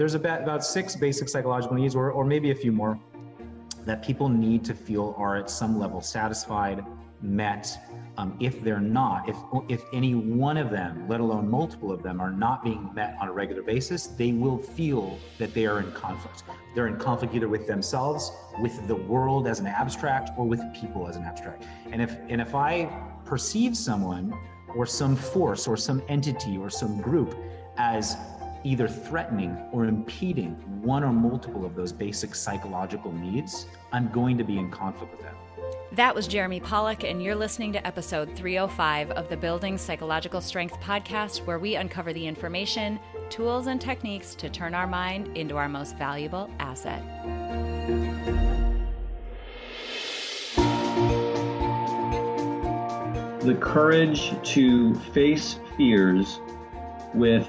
there's about, six basic psychological needs, or, or maybe a few more, that people need to feel are at some level satisfied, met. Um, if they're not, if if any one of them, let alone multiple of them, are not being met on a regular basis, they will feel that they are in conflict. They're in conflict either with themselves, with the world as an abstract, or with people as an abstract. And if and if I perceive someone or some force or some entity or some group as either threatening or impeding one or multiple of those basic psychological needs, I'm going to be in conflict with them. That was Jeremy Pollack, and you're listening to episode 305 of the Building Psychological Strength podcast, where we uncover the information, tools, and techniques to turn our mind into our most valuable asset. The courage to face fears with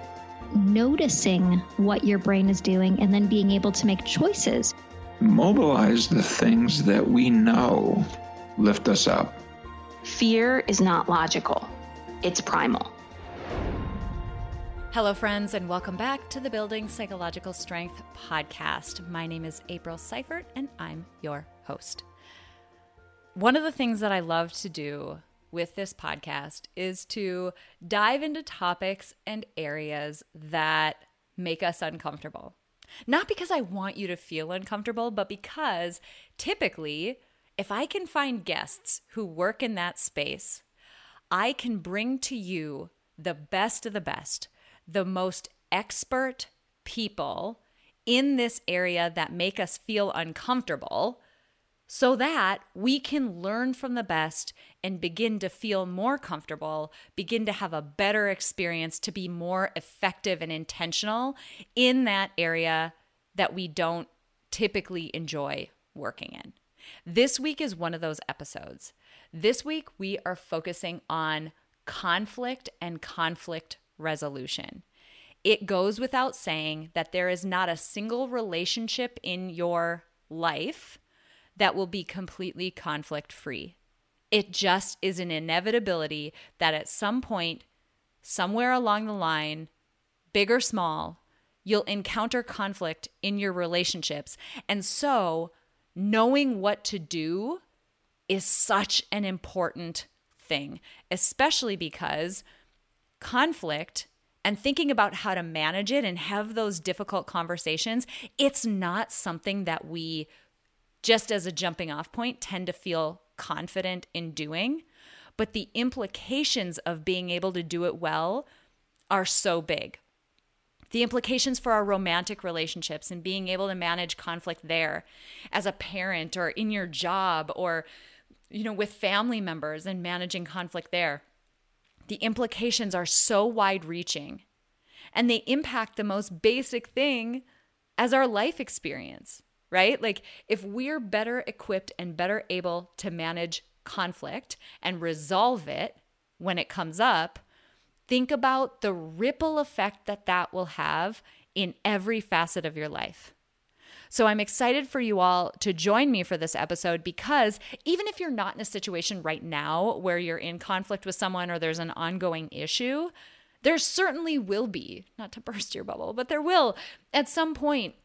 noticing what your brain is doing and then being able to make choices. Mobilize the things that we know lift us up. Fear is not logical, it's primal. Hello, friends, and welcome back to the Building Psychological Strength podcast. My name is April Seifert, and I'm your host. One of the things that I love to do with this podcast is to dive into topics and areas that make us uncomfortable. Not because I want you to feel uncomfortable, but because typically, if I can find guests who work in that space, I can bring to you the best of the best, the most expert people in this area that make us feel uncomfortable so that we can learn from the best and begin to feel more comfortable, begin to have a better experience, to be more effective and intentional in that area that we don't typically enjoy working in. This week is one of those episodes. This week, we are focusing on conflict and conflict resolution. It goes without saying that there is not a single relationship in your life that will be completely conflict free. It just is an inevitability that at some point, somewhere along the line, big or small, you'll encounter conflict in your relationships. And so, knowing what to do is such an important thing, especially because conflict and thinking about how to manage it and have those difficult conversations, it's not something that we just as a jumping off point, tend to feel confident in doing. But the implications of being able to do it well are so big. The implications for our romantic relationships and being able to manage conflict there as a parent or in your job or you know with family members and managing conflict there. The implications are so wide reaching and they impact the most basic thing as our life experience right? Like if we're better equipped and better able to manage conflict and resolve it when it comes up, think about the ripple effect that that will have in every facet of your life. So I'm excited for you all to join me for this episode because even if you're not in a situation right now where you're in conflict with someone or there's an ongoing issue, there certainly will be, not to burst your bubble, but there will at some point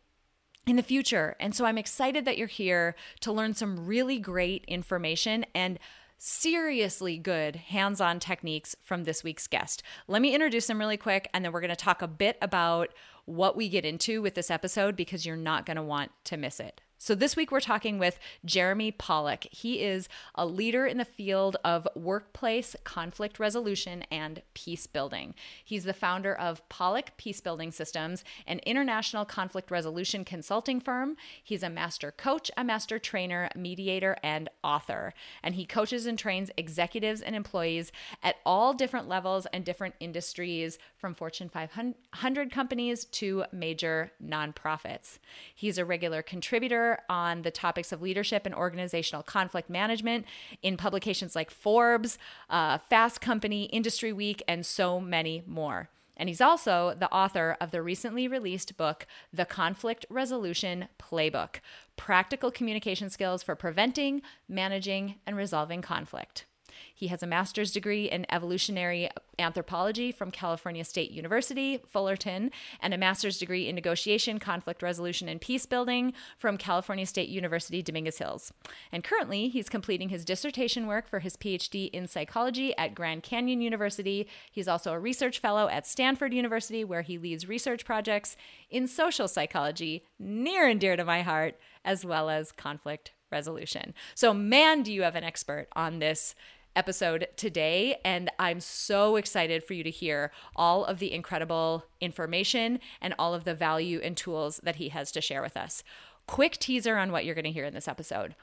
in the future. And so I'm excited that you're here to learn some really great information and seriously good hands on techniques from this week's guest. Let me introduce them really quick, and then we're going to talk a bit about what we get into with this episode because you're not going to want to miss it. So, this week we're talking with Jeremy Pollack. He is a leader in the field of workplace conflict resolution and peace building. He's the founder of Pollack Peace Building Systems, an international conflict resolution consulting firm. He's a master coach, a master trainer, mediator, and author. And he coaches and trains executives and employees at all different levels and different industries, from Fortune 500 companies to major nonprofits. He's a regular contributor on the topics of leadership and organizational conflict management in publications like Forbes, uh, Fast Company, Industry Week, and so many more. And he's also the author of the recently released book, The Conflict Resolution Playbook Practical Communication Skills for Preventing, Managing, and Resolving Conflict. He has a master's degree in evolutionary anthropology from California State University, Fullerton, and a master's degree in negotiation, conflict resolution, and peace building from California State University, Dominguez Hills. And currently, he's completing his dissertation work for his PhD in psychology at Grand Canyon University. He's also a research fellow at Stanford University, where he leads research projects in social psychology, near and dear to my heart, as well as conflict resolution. So, man, do you have an expert on this episode today. And I'm so excited for you to hear all of the incredible information and all of the value and tools that he has to share with us. Quick teaser on what you're going to hear in this episode.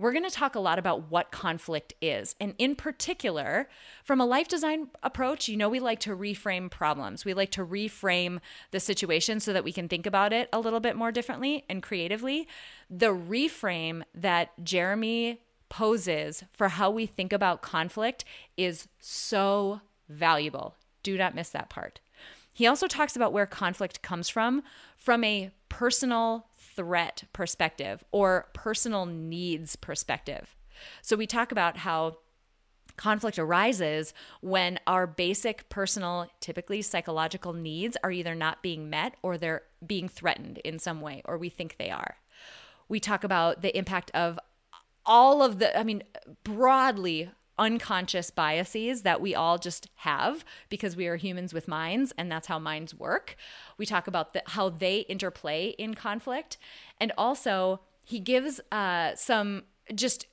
We're going to talk a lot about what conflict is. And in particular, from a life design approach, you know, we like to reframe problems. We like to reframe the situation so that we can think about it a little bit more differently and creatively. The reframe that Jeremy poses for how we think about conflict is so valuable. Do not miss that part. He also talks about where conflict comes from from a personal threat perspective or personal needs perspective. So we talk about how conflict arises when our basic personal, typically psychological needs are either not being met or they're being threatened in some way, or we think they are. We talk about the impact of all of the, I mean, broadly unconscious biases that we all just have because we are humans with minds and that's how minds work. We talk about the, how they interplay in conflict. And also, he gives uh, some just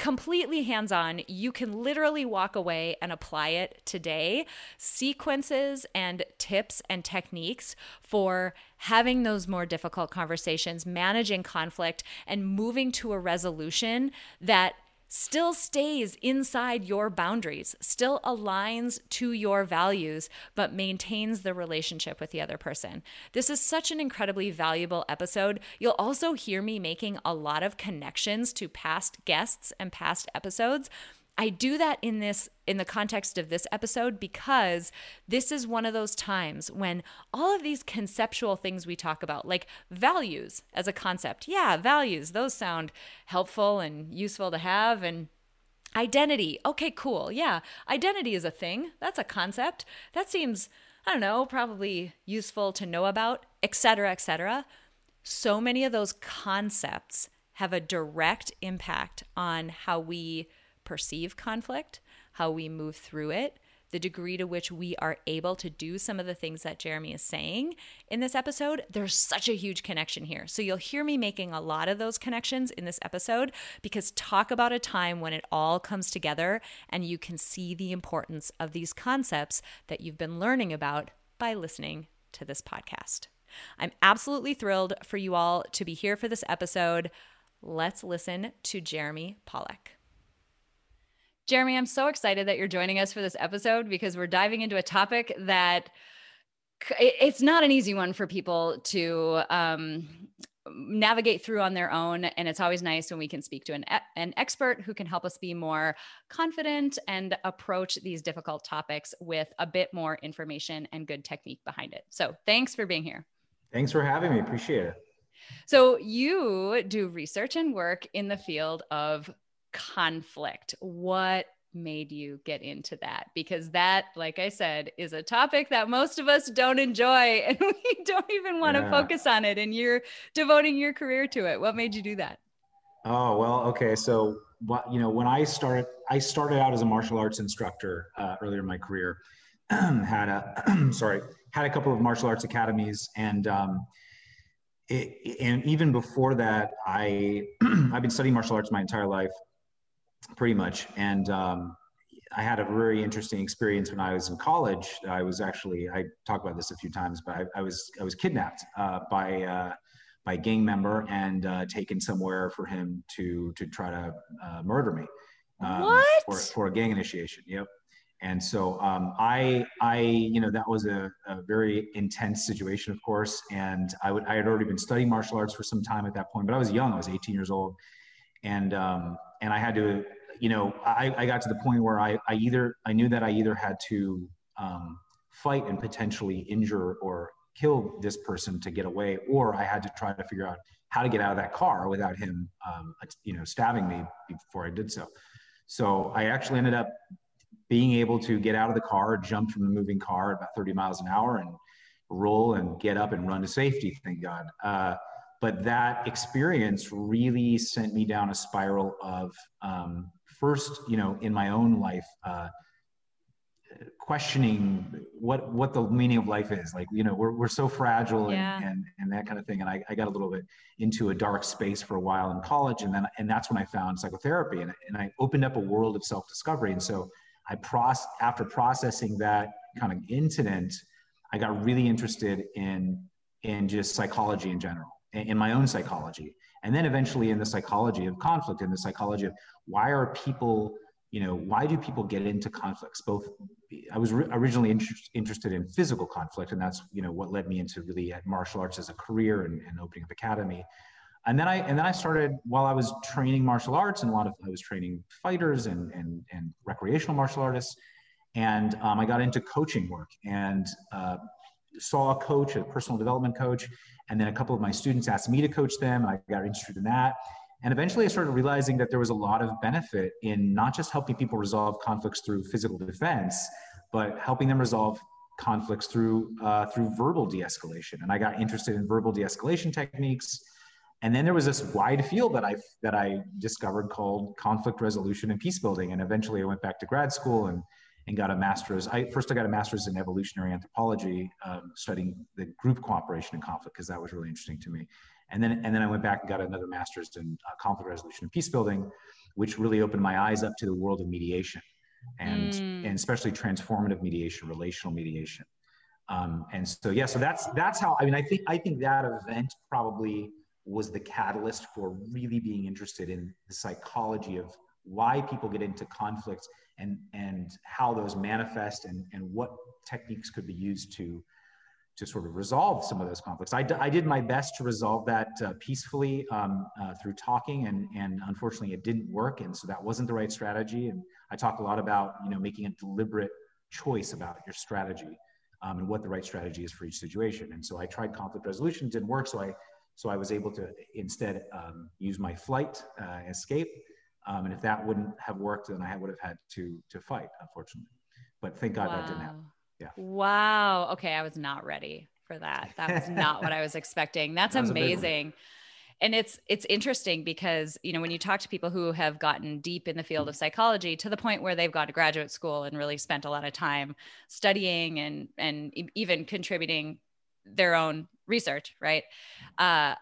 completely hands on. You can literally walk away and apply it today. Sequences and tips and techniques for having those more difficult conversations, managing conflict, and moving to a resolution that still stays inside your boundaries, still aligns to your values, but maintains the relationship with the other person. This is such an incredibly valuable episode. You'll also hear me making a lot of connections to past guests and past episodes I do that in this in the context of this episode because this is one of those times when all of these conceptual things we talk about like values as a concept. Yeah, values, those sound helpful and useful to have and identity. Okay, cool. Yeah, identity is a thing. That's a concept. That seems I don't know, probably useful to know about, etc., etc. So many of those concepts have a direct impact on how we perceive conflict, how we move through it, the degree to which we are able to do some of the things that Jeremy is saying in this episode, there's such a huge connection here. So you'll hear me making a lot of those connections in this episode because talk about a time when it all comes together and you can see the importance of these concepts that you've been learning about by listening to this podcast. I'm absolutely thrilled for you all to be here for this episode. Let's listen to Jeremy Pollack. Jeremy, I'm so excited that you're joining us for this episode because we're diving into a topic that it's not an easy one for people to um, navigate through on their own. And it's always nice when we can speak to an, an expert who can help us be more confident and approach these difficult topics with a bit more information and good technique behind it. So thanks for being here. Thanks for having me. Appreciate it. So you do research and work in the field of conflict. What made you get into that? Because that, like I said, is a topic that most of us don't enjoy and we don't even want yeah. to focus on it. And you're devoting your career to it. What made you do that? Oh, well, okay. So, you know, when I started, I started out as a martial arts instructor uh, earlier in my career. had a, sorry, had a couple of martial arts academies and, um, it, and even before that, I I've been studying martial arts my entire life, pretty much. And um, I had a very interesting experience when I was in college. I was actually I talked about this a few times, but I, I was I was kidnapped uh, by uh, by a gang member and uh, taken somewhere for him to to try to uh, murder me. Um, what for, for a gang initiation? Yep. And so um, I, I, you know, that was a, a, very intense situation, of course. And I would, I had already been studying martial arts for some time at that point, but I was young. I was 18 years old, and um, and I had to, you know, I, I got to the point where I, I either, I knew that I either had to um, fight and potentially injure or kill this person to get away, or I had to try to figure out how to get out of that car without him, um, you know, stabbing me before I did so. So I actually ended up being able to get out of the car, jump from the moving car at about 30 miles an hour and roll and get up and run to safety, thank God. Uh, but that experience really sent me down a spiral of um, first, you know, in my own life, uh, questioning what what the meaning of life is. Like you know we're, we're so fragile and, yeah. and, and that kind of thing. And I, I got a little bit into a dark space for a while in college and then and that's when i found psychotherapy and, and i opened up a world of self-discovery. And so I process after processing that kind of incident, I got really interested in in just psychology in general, in my own psychology, and then eventually in the psychology of conflict, in the psychology of why are people, you know, why do people get into conflicts? Both, I was originally inter- interested in physical conflict, and that's you know what led me into really at martial arts as a career and, and opening up academy and then I and then I started while I was training martial arts and a lot of I was training fighters and and, and recreational martial artists, and um, I got into coaching work and uh, saw a coach, a personal development coach, and then a couple of my students asked me to coach them. I got interested in that, and eventually I started realizing that there was a lot of benefit in not just helping people resolve conflicts through physical defense, but helping them resolve conflicts through uh, through verbal de-escalation. And I got interested in verbal de-escalation techniques and then there was this wide field that I that I discovered called conflict resolution and peace building. And eventually, I went back to grad school and and got a master's. I first I got a master's in evolutionary anthropology, um, studying the group cooperation and conflict because that was really interesting to me. And then and then I went back and got another master's in uh, conflict resolution and peace building, which really opened my eyes up to the world of mediation, and mm. and especially transformative mediation, relational mediation. Um, and so yeah, so that's that's how I mean I think I think that event probably was the catalyst for really being interested in the psychology of why people get into conflicts and and how those manifest and and what techniques could be used to to sort of resolve some of those conflicts. I, I did my best to resolve that uh, peacefully um, uh, through talking, and and unfortunately it didn't work, and so that wasn't the right strategy. And I talk a lot about you know making a deliberate choice about your strategy um, and what the right strategy is for each situation. And so I tried conflict resolution, didn't work, so I so I was able to instead um, use my flight, uh, escape. Um, and if that wouldn't have worked, then I would have had to, to fight, unfortunately. But thank God wow. that didn't happen. Yeah. Wow. Okay. I was not ready for that. That was not what I was expecting. That's that amazing and it's it's interesting because you know when you talk to people who have gotten deep in the field of psychology to the point where they've gone to graduate school and really spent a lot of time studying and and even contributing their own research, right? Uh,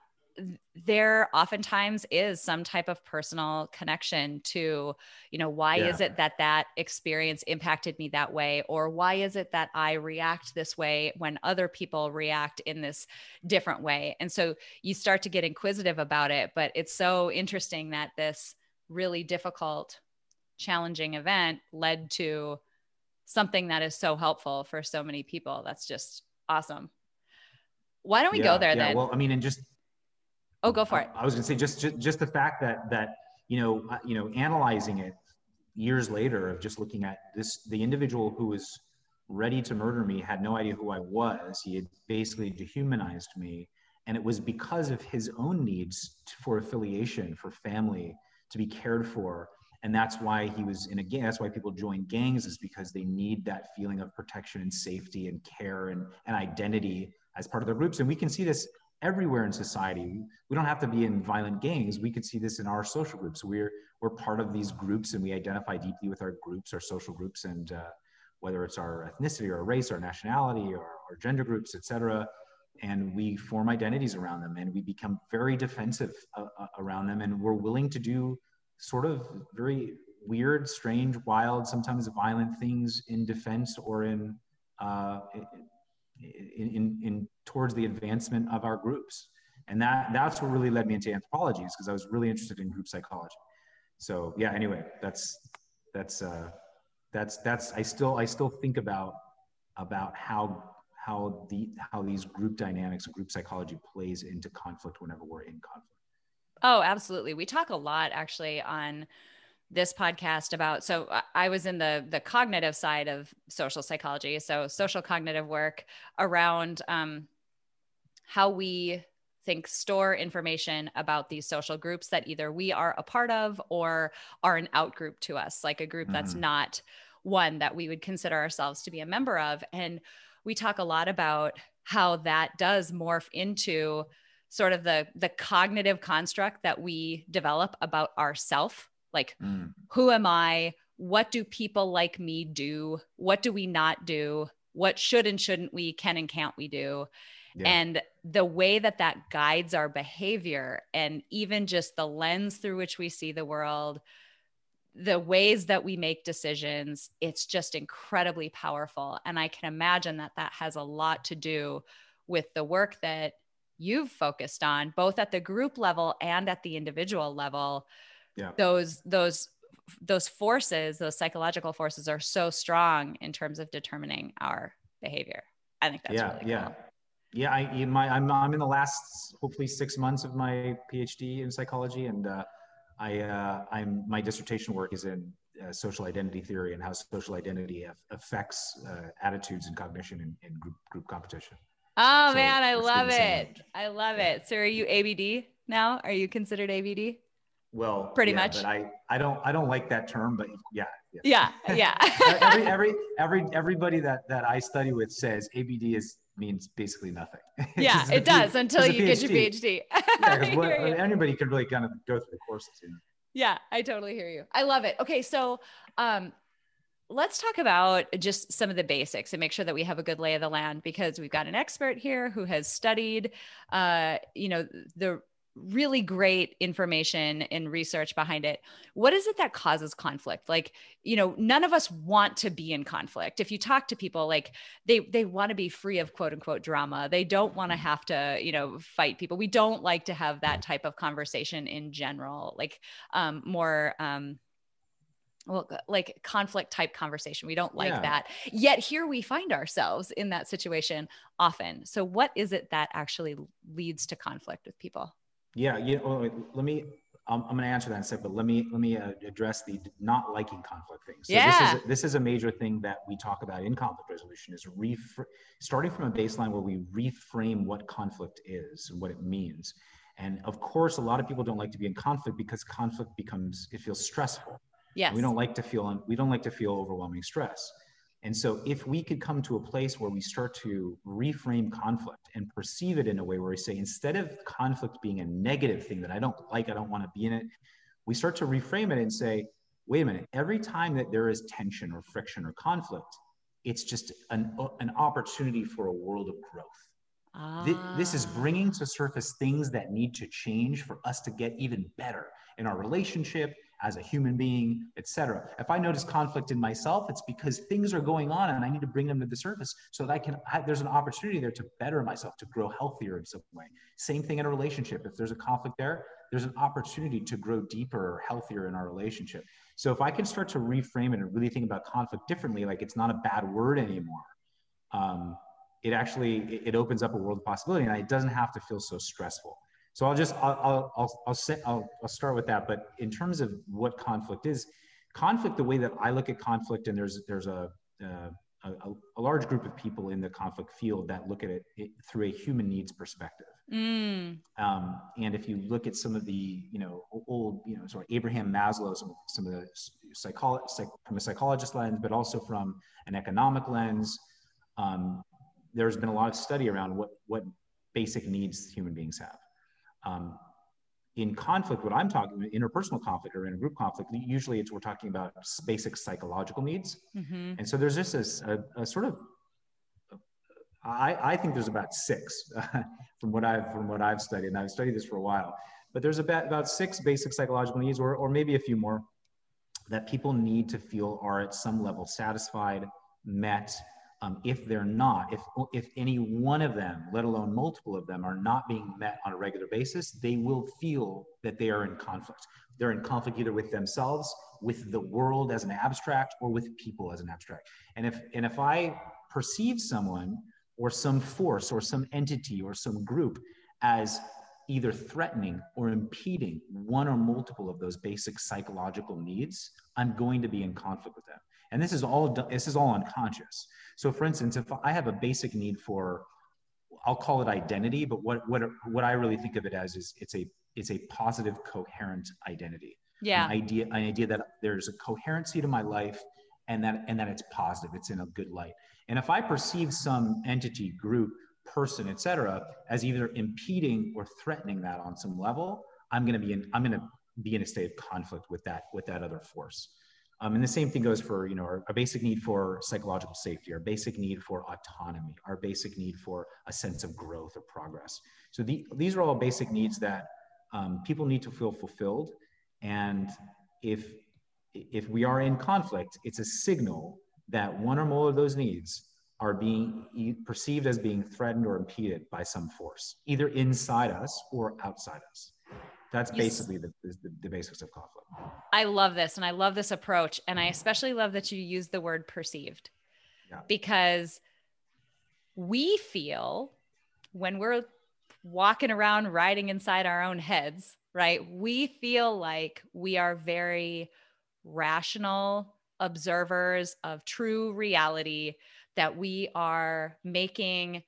there oftentimes is some type of personal connection to you know why yeah. is it that that experience impacted me that way or why is it that i react this way when other people react in this different way and so you start to get inquisitive about it but it's so interesting that this really difficult challenging event led to something that is so helpful for so many people that's just awesome why don't we yeah, go there yeah. then? Well, I mean, and just oh, go for it. I was going to say just, just just the fact that that you know uh, you know analyzing it years later of just looking at this the individual who was ready to murder me had no idea who I was. He had basically dehumanized me, and it was because of his own needs for affiliation, for family, to be cared for. And that's why he was in a gang. That's why people join gangs is because they need that feeling of protection and safety and care and, and identity as part of their groups. And we can see this everywhere in society. We don't have to be in violent gangs. We can see this in our social groups. We're we're part of these groups, and we identify deeply with our groups, our social groups, and uh, whether it's our ethnicity or race or nationality or, our gender groups, etc. and we form identities around them and we become very defensive uh, uh, around them and we're willing to do sort of very weird strange wild sometimes violent things in defense or in uh, in, in, in towards the advancement of our groups. And that that's what really led me into anthropology is because i was really interested in group psychology. So yeah anyway that's that's uh that's that's i still i still think about about how how the how these group dynamics and group psychology plays into conflict whenever we're in conflict. Oh absolutely. We talk a lot actually on this podcast about so i was in the the cognitive side of social psychology so social cognitive work around um, how we think store information about these social groups that either we are a part of or are an out group to us like a group mm-hmm. that's not one that we would consider ourselves to be a member of and we talk a lot about how that does morph into sort of the the cognitive construct that we develop about ourself like mm. who am i what do people like me do what do we not do what should and shouldn't we can and can't we do yeah. and the way that that guides our behavior and even just the lens through which we see the world the ways that we make decisions, it's just incredibly powerful. And I can imagine that that has a lot to do with the work that you've focused on, both at the group level and at the individual level. Yeah. Those, those, those forces, those psychological forces are so strong in terms of determining our behavior. I think that's yeah, really cool. Yeah. Yeah. I, in my, I'm, I'm in the last, hopefully six months of my PhD in psychology and, uh, I, uh, I'm my dissertation work is in uh, social identity theory and how social identity affects uh, attitudes and cognition in, in group, group competition. Oh so man, I love it. I love yeah. it. So are you ABD now? Are you considered ABD? Well, pretty yeah, much. But I, I don't, I don't like that term, but yeah. Yeah. Yeah. yeah. every, every, every, everybody that, that I study with says ABD is means basically nothing. Yeah, it does until you get your PhD. yeah, what, anybody can really kind of go through the courses. You know? Yeah, I totally hear you. I love it. Okay, so um, let's talk about just some of the basics and make sure that we have a good lay of the land because we've got an expert here who has studied, uh, you know, the really great information and research behind it. What is it that causes conflict? Like, you know, none of us want to be in conflict. If you talk to people, like they they want to be free of quote unquote drama. They don't want to mm-hmm. have to, you know, fight people. We don't like to have that type of conversation in general. Like um, more um, well, like conflict type conversation. We don't like yeah. that. Yet here we find ourselves in that situation often. So, what is it that actually leads to conflict with people? Yeah, you know, let me. I'm, I'm going to answer that in a second, but let me let me uh, address the not liking conflict thing. So yeah. this is this is a major thing that we talk about in conflict resolution is ref- starting from a baseline where we reframe what conflict is and what it means. And of course, a lot of people don't like to be in conflict because conflict becomes it feels stressful. Yes. We don't like to feel we don't like to feel overwhelming stress. And so, if we could come to a place where we start to reframe conflict and perceive it in a way where we say, instead of conflict being a negative thing that I don't like, I don't want to be in it, we start to reframe it and say, wait a minute, every time that there is tension or friction or conflict, it's just an, an opportunity for a world of growth. Ah. This is bringing to surface things that need to change for us to get even better in our relationship, as a human being, etc. If I notice conflict in myself, it's because things are going on and I need to bring them to the surface so that I can, I, there's an opportunity there to better myself, to grow healthier in some way. Same thing in a relationship. If there's a conflict there, there's an opportunity to grow deeper or healthier in our relationship. So if I can start to reframe it and really think about conflict differently, like it's not a bad word anymore, um, it actually, it opens up a world of possibility and it doesn't have to feel so stressful. So I'll just I'll I'll I'll I'll, say, I'll, I'll start with that. But in terms of what conflict is, conflict the way that I look at conflict, and there's there's a a, a large group of people in the conflict field that look at it, it through a human needs perspective. Mm. Um, and if you look at some of the, you know, old, you know, sort of Abraham Maslow, some, some of the psycholo- psych, from a psychologist lens, but also from an economic lens, um, there's been a lot of study around what what basic needs human beings have. Um, in conflict, what I'm talking about, interpersonal conflict or intergroup conflict, usually it's we're talking about basic psychological needs. Mm-hmm. And so there's just a, a, sort of I, I think there's about six from what I've from what I've studied, and I've studied this for a while. But there's about about six basic psychological needs, or or maybe a few more, that people need to feel are at some level satisfied, met. Um, if they're not, if if any one of them, let alone multiple of them, are not being met on a regular basis, they will feel that they are in conflict. They're in conflict either with themselves, with the world as an abstract, or with people as an abstract. And if and if I perceive someone or some force or some entity or some group as either threatening or impeding one or multiple of those basic psychological needs, I'm going to be in conflict with them. And this is all this is all unconscious. So for instance, if I have a basic need for I'll call it identity, but what what what I really think of it as is it's a it's a positive coherent identity. Yeah. An idea an idea that there's a coherency to my life and that and that it's positive, it's in a good light. And if I perceive some entity, group, person, etc., as either impeding or threatening that on some level, I'm going to be in I'm going to be in a state of conflict with that with that other force. Um, and the same thing goes for you know our, our, basic need for psychological safety, our basic need for autonomy, our basic need for a sense of growth or progress. So the, these are all basic needs that um, people need to feel fulfilled. And if if we are in conflict, it's a signal that one or more of those needs are being perceived as being threatened or impeded by some force, either inside us or outside us. That's basically the, the, the, basics of conflict. I love this. And I love this approach. And I mm-hmm. especially love that you use the word perceived yeah. because we feel when we're walking around riding inside our own heads, right? We feel like we are very rational observers of true reality, that we are making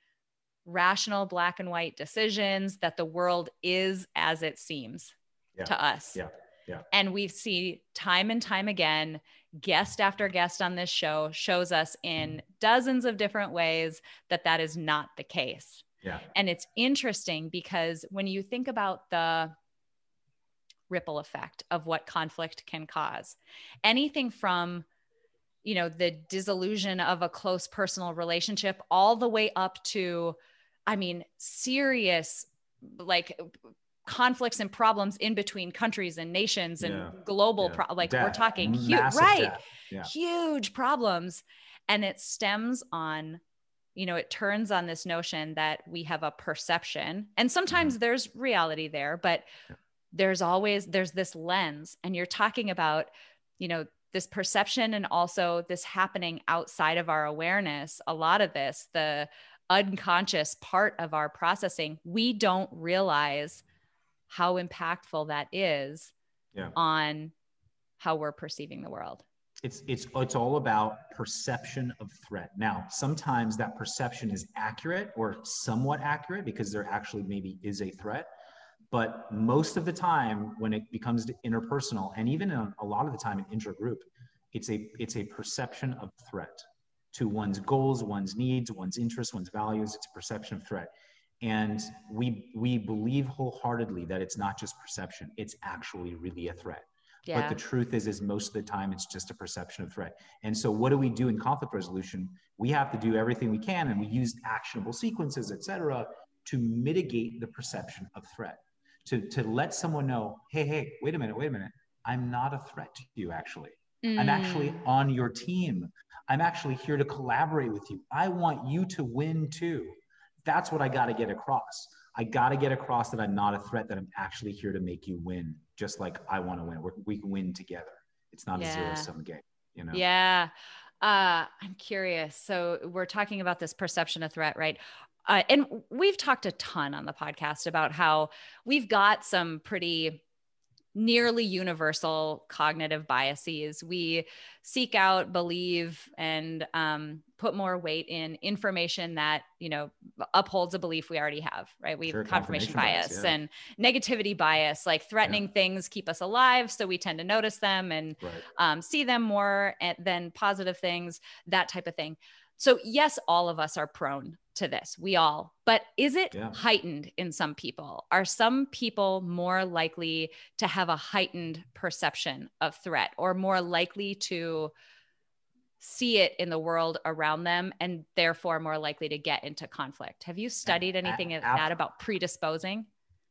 rational black and white decisions, that the world is as it seems yeah. to us. Yeah. Yeah. And we see time and time again, guest after guest on this show shows us in mm-hmm. dozens of different ways that that is not the case. Yeah. And it's interesting because when you think about the ripple effect of what conflict can cause. Anything from you know the disillusion of a close personal relationship all the way up to i mean serious like conflicts and problems in between countries and nations and yeah. global yeah. pro- like death. we're talking huge right yeah. huge problems and it stems on you know it turns on this notion that we have a perception and sometimes mm-hmm. there's reality there but there's always there's this lens and you're talking about you know this perception and also this happening outside of our awareness a lot of this the unconscious part of our processing we don't realize how impactful that is yeah. on how we're perceiving the world. It's it's it's all about perception of threat. Now sometimes that perception is accurate or somewhat accurate because there actually maybe is a threat but most of the time, when it becomes interpersonal, and even a, a lot of the time in intergroup, it's a it's a perception of threat to one's goals, one's needs, one's interests, one's values. It's a perception of threat, and we we believe wholeheartedly that it's not just perception; it's actually really a threat. Yeah. But the truth is, is most of the time it's just a perception of threat. And so, what do we do in conflict resolution? We have to do everything we can, and we use actionable sequences, et cetera, to mitigate the perception of threat to, to let someone know, hey, hey, wait a minute, wait a minute. I'm not a threat to you, actually. Mm. I'm actually on your team. I'm actually here to collaborate with you. I want you to win too. That's what I got to get across. I got to get across that I'm not a threat, that I'm actually here to make you win, just like I want to win. We're, we can win together. It's not yeah. a zero sum game, you know? Yeah. Uh, I'm curious. So we're talking about this perception of threat, right? Uh, and we've talked a ton on the podcast about how we've got some pretty nearly universal cognitive biases. We seek out, believe, and um, put more weight in information that you know upholds a belief we already have. Right? We sure, have confirmation, bias yeah. and negativity bias. Like threatening yeah. things keep us alive, so we tend to notice them and right. um, see them more than positive things. That type of thing. So, yes, all of us are prone to this. We all, but is it yeah. heightened in some people? Are some people more likely to have a heightened perception of threat or more likely to see it in the world around them and therefore more likely to get into conflict. Have you studied anything of that about predisposing?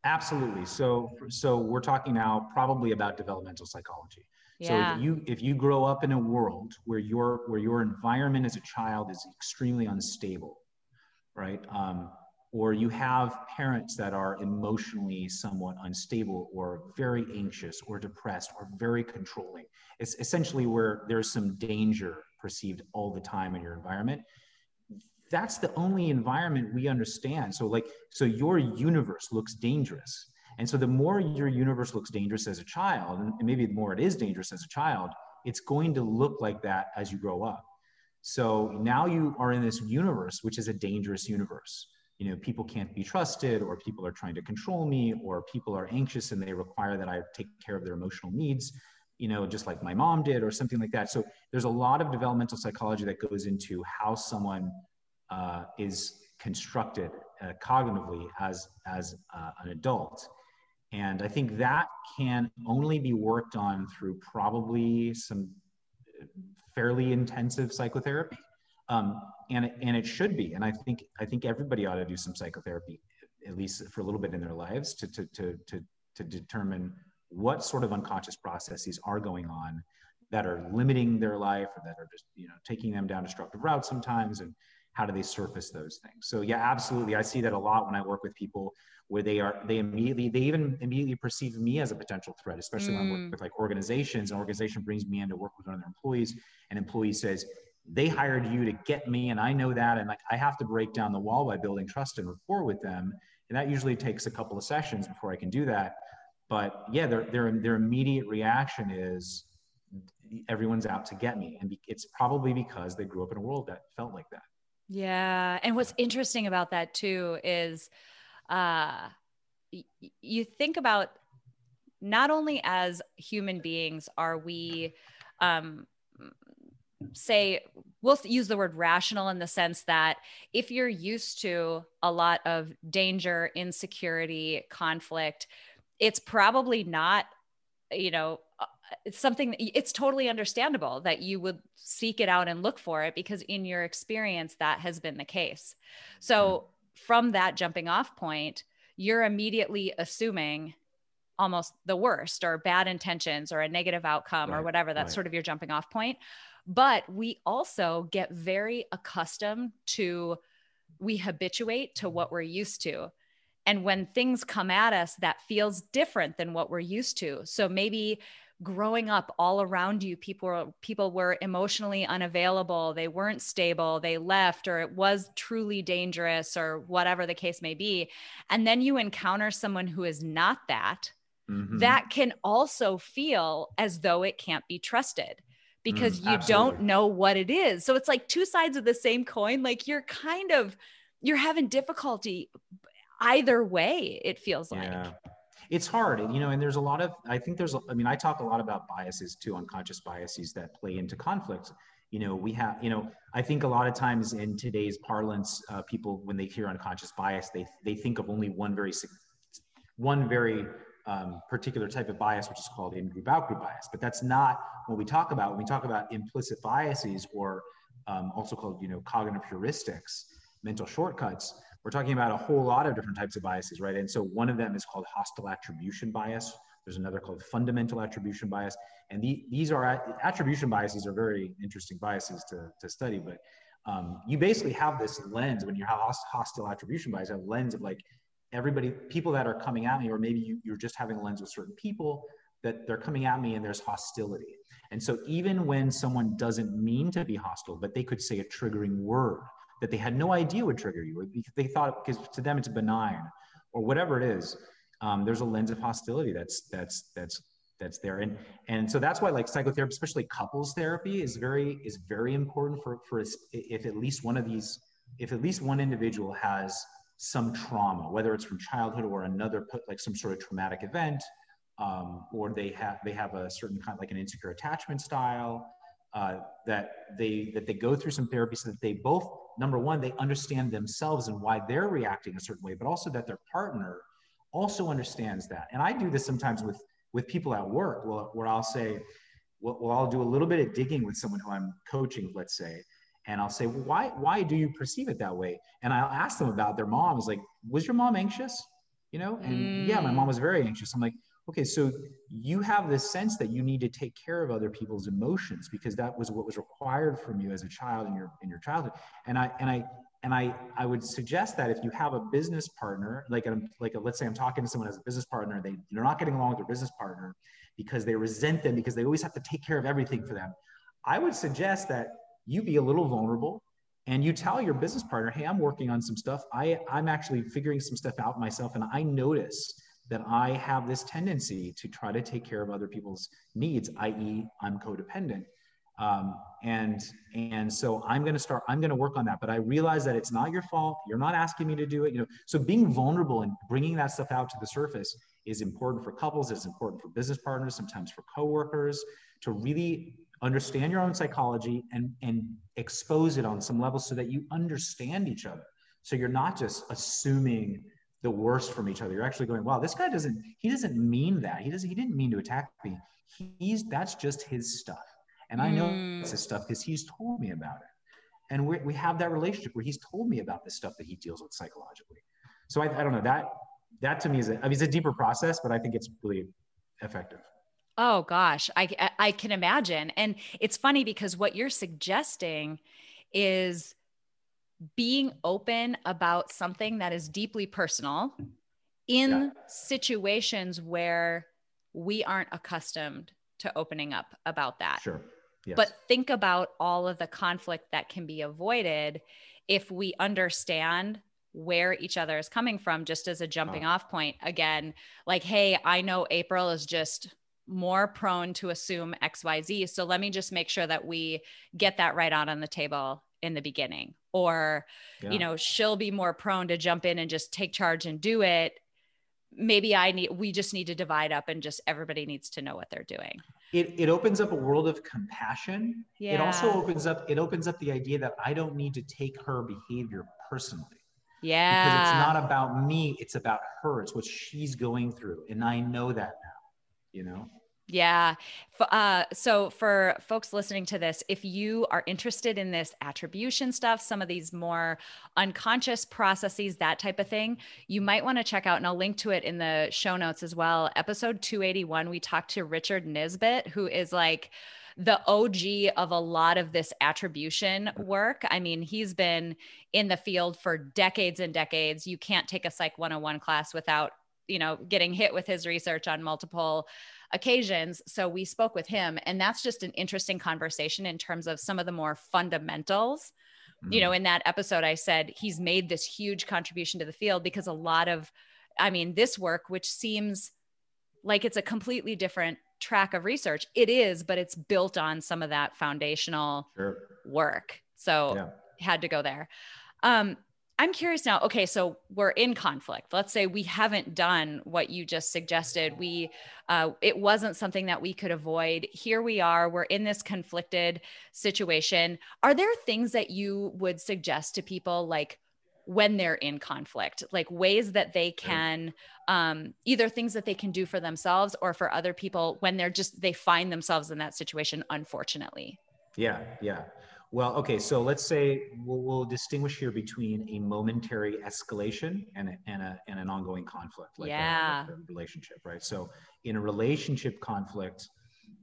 Absolutely. So so we're talking now probably about developmental psychology. Yeah. So if you if you grow up in a world where your where your environment as a child is extremely unstable, right? Um, or you have parents that are emotionally somewhat unstable or very anxious or depressed or very controlling. It's essentially where there's some danger perceived all the time in your environment. That's the only environment we understand. So, like, so your universe looks dangerous. And so, the more your universe looks dangerous as a child, and maybe the more it is dangerous as a child, it's going to look like that as you grow up. So now you are in this universe, which is a dangerous universe. You know people can't be trusted or people are trying to control me or people are anxious and they require that i take care of their emotional needs you know just like my mom did or something like that. So there's a lot of developmental psychology that goes into how someone uh, is constructed uh, cognitively as as uh, an adult and i think that can only be worked on through probably some fairly intensive psychotherapy um, and it, and it should be. And I think I think everybody ought to do some psychotherapy, at least for a little bit in their lives, to to to to, to determine what sort of unconscious processes are going on that are limiting their life or that are just you know taking them down destructive routes sometimes and how do they surface those things? So yeah absolutely. I see that a lot when i work with people where they are they immediately they even immediately perceive me as a potential threat especially mm. when i work mm. with like organizations. An organization brings me in to work with one of their employees. And employee says they hired you to get me and i know that and like i have to break down the wall by building trust and rapport with them. And that usually takes a couple of sessions before i can do that. But yeah their their, their immediate reaction is everyone's out to get me. And it's probably because they grew up in a world that felt like that yeah and what's interesting about that too is uh y- you think about not only as human beings are we um say we'll use the word rational in the sense that if you're used to a lot of danger insecurity conflict it's probably not you know it's something it's totally understandable that you would seek it out and look for it because in your experience that has been the case so hmm. from that jumping off point you're immediately assuming almost the worst or bad intentions or a negative outcome right, or whatever that's right. sort of your jumping off point but we also get very accustomed to, we habituate to what we're used to. And when things come at us that feels different than what we're used to. So maybe growing up all around you people were, people were emotionally unavailable they weren't stable they left or it was truly dangerous or whatever the case may be and then you encounter someone who is not that mm-hmm. that can also feel as though it can't be trusted because mm, you don't know what it is. So it's like two sides of the same coin. Like you're kind of you're having difficulty either way, it feels yeah. like. It's hard, you know, and there's a lot of I think there's I mean, I talk a lot about biases too, unconscious biases that play into conflict. You know, we have, you know, I think a lot of times in today's parlance, uh, people when they hear unconscious bias, they they think of only one very one very um, particular type of bias, which is called in-group out-group bias. But that's not what we talk about. When we talk about implicit biases, or um, also called, you know, cognitive heuristics, mental shortcuts, we're talking about a whole lot of different types of biases, right? And so one of them is called hostile attribution bias. There's another called fundamental attribution bias. And the, these are attribution biases are very interesting biases to, to study, but um, you basically have this lens when you have hostile attribution bias, a lens of like, everybody, people that are coming at me, or maybe you, you're just having a lens with certain people, that they're coming at me and there's hostility. And so even when someone doesn't mean to be hostile, but they could say a triggering word that they had no idea would trigger you, or they thought because to them it's benign, or whatever it is, um, there's a lens of hostility that's that's that's that's there. And and so that's why like psychotherapy, especially couples therapy, is very is very important for for if at least one of these, if at least one individual has some trauma, whether it's from childhood or another, like some sort of traumatic event, um, or they have they have a certain kind of like an insecure attachment style uh, that they that they go through some therapy so that they both number one they understand themselves and why they're reacting a certain way, but also that their partner also understands that. And I do this sometimes with with people at work, where, where I'll say, well, well, I'll do a little bit of digging with someone who I'm coaching, let's say, and I'll say, well, why, why do you perceive it that way? And I'll ask them about their mom. Is like, was your mom anxious? You know, and mm. yeah, my mom was very anxious. I'm like, okay, so you have this sense that you need to take care of other people's emotions because that was what was required from you as a child in your in your childhood. And I and I and I I would suggest that if you have a business partner, like a, like a, let's say I'm talking to someone as a business partner, they they're not getting along with their business partner because they resent them because they always have to take care of everything for them. I would suggest that you be a little vulnerable and you tell your business partner, hey, I'm working on some stuff. I I'm actually figuring some stuff out myself, and I notice that I have this tendency to try to take care of other people's needs, i.e., I'm codependent. Um, and and so I'm going to start. I'm going to work on that. But I realize that it's not your fault. You're not asking me to do it. You know. So being vulnerable and bringing that stuff out to the surface is important for couples. It's important for business partners. Sometimes for coworkers to really understand your own psychology and and expose it on some level so that you understand each other. So you're not just assuming the worst from each other. You're actually going, wow, this guy doesn't, he doesn't mean that. He doesn't, he didn't mean to attack me. He's, that's just his stuff. And I know mm. it's his stuff because he's told me about it. And we we have that relationship where he's told me about the stuff that he deals with psychologically. So I, I don't know that, that to me is a, I mean, it's a deeper process, but I think it's really effective. Oh gosh, I, I can imagine. And it's funny because what you're suggesting is being open about something that is deeply personal in yeah. situations where we aren't accustomed to opening up about that. Sure. Yes. But think about all of the conflict that can be avoided if we understand where each other is coming from, just as a jumping oh. off point. Again, like, hey, I know April is just more prone to assume XYZ. So let me just make sure that we get that right out on the table in the beginning or yeah. you know she'll be more prone to jump in and just take charge and do it. Maybe i need we just need to divide up and just everybody needs to know what they're doing. It, it opens up a world of compassion. Yeah. it also opens up it opens up the idea that i don't need to take her behavior personally. Yeah because it's not about me it's about her. It's what she's going through and i know that now you know yeah. Uh, so, for folks listening to this, if you are interested in this attribution stuff, some of these more unconscious processes, that type of thing, you might want to check out, and I'll link to it in the show notes as well. Episode 281, we talked to Richard Nisbett, who is like, the OG of a lot of this attribution work. I mean, he's been in the field for decades and decades. You can't take a Psych 101 class without, you know, getting hit with his research on multiple occasions. So we spoke with him, and that's just an interesting conversation in terms of some of the more fundamentals. Mm-hmm. You know, mm-hmm. in that episode, I said he's made this huge contribution to the field because a lot of, I mean, this work, which seems like it's a completely different track of research, it is, but it's built on some of that foundational sure. work. So yeah. had to go there. Um, I'm curious now. Okay, so we're in conflict. Let's say we haven't done what you just suggested. We, uh, it wasn't something that we could avoid. Here we are. We're in this conflicted situation. Are there things that you would suggest to people, like when they're in conflict, like ways that they can, um, either things that they can do for themselves or for other people when they're just they find themselves in that situation? Unfortunately. Yeah, yeah. Well, okay, so let's say we'll, we'll, distinguish here between a momentary escalation and, a, and, a, and an ongoing conflict, like, yeah. a, like a relationship, right? So in a relationship conflict,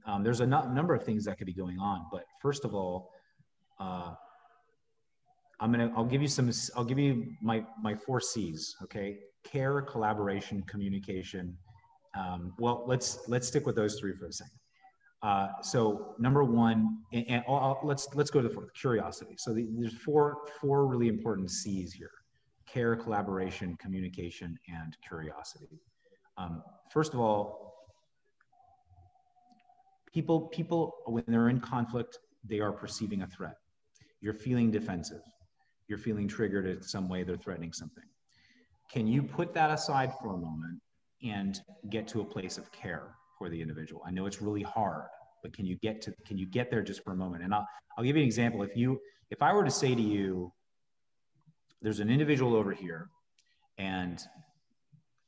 um, there's a number of things that could be going on. But first of all, uh, I'm gonna I'll give you some I'll give you my my four C's. Okay, care, collaboration, communication. Um, well, let's let's stick with those three for a second. Uh, so number one, and, and I'll, let's let's go to the fourth, curiosity. So the, there's four four really important C's here: care, collaboration, communication, and curiosity. Um, first of all, people people when they're in conflict, they are perceiving a threat. You're feeling defensive. You're feeling triggered in some way. They're threatening something. Can you put that aside for a moment and get to a place of care? For the individual. I know it's really hard, but can you get to can you get there just for a moment? And I'll I'll give you an example. If you if I were to say to you, there's an individual over here, and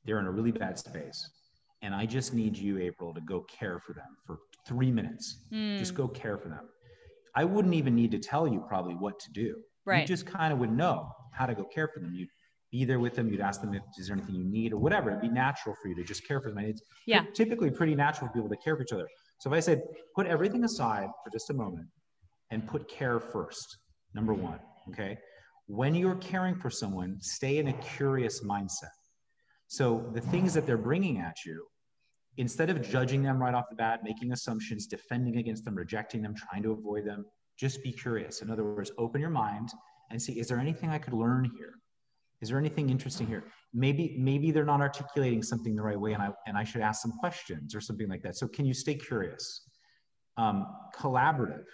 they're in a really bad space, and I just need you, April, to go care for them for three minutes. Mm. Just go care for them. I wouldn't even need to tell you probably what to do. Right. You just kind of would know how to go care for them. You'd be there with them. You'd ask them if is there anything you need or whatever. It'd be natural for you to just care for them. And it's Yeah. typically pretty natural for people to care for each other. So if I said, put everything aside for just a moment and put care first, number mm-hmm. one, okay? When you're caring for someone, stay in a curious mindset. So the things that they're bringing at you, instead of judging them right off the bat, making assumptions, defending against them, rejecting them, trying to avoid them, just be curious. In other words, open your mind and see, is there anything I could learn here? Is there anything interesting here? Maybe, maybe they're not articulating something the right way and I, and I should ask some questions or something like that. So can you stay curious? Um, collaborative.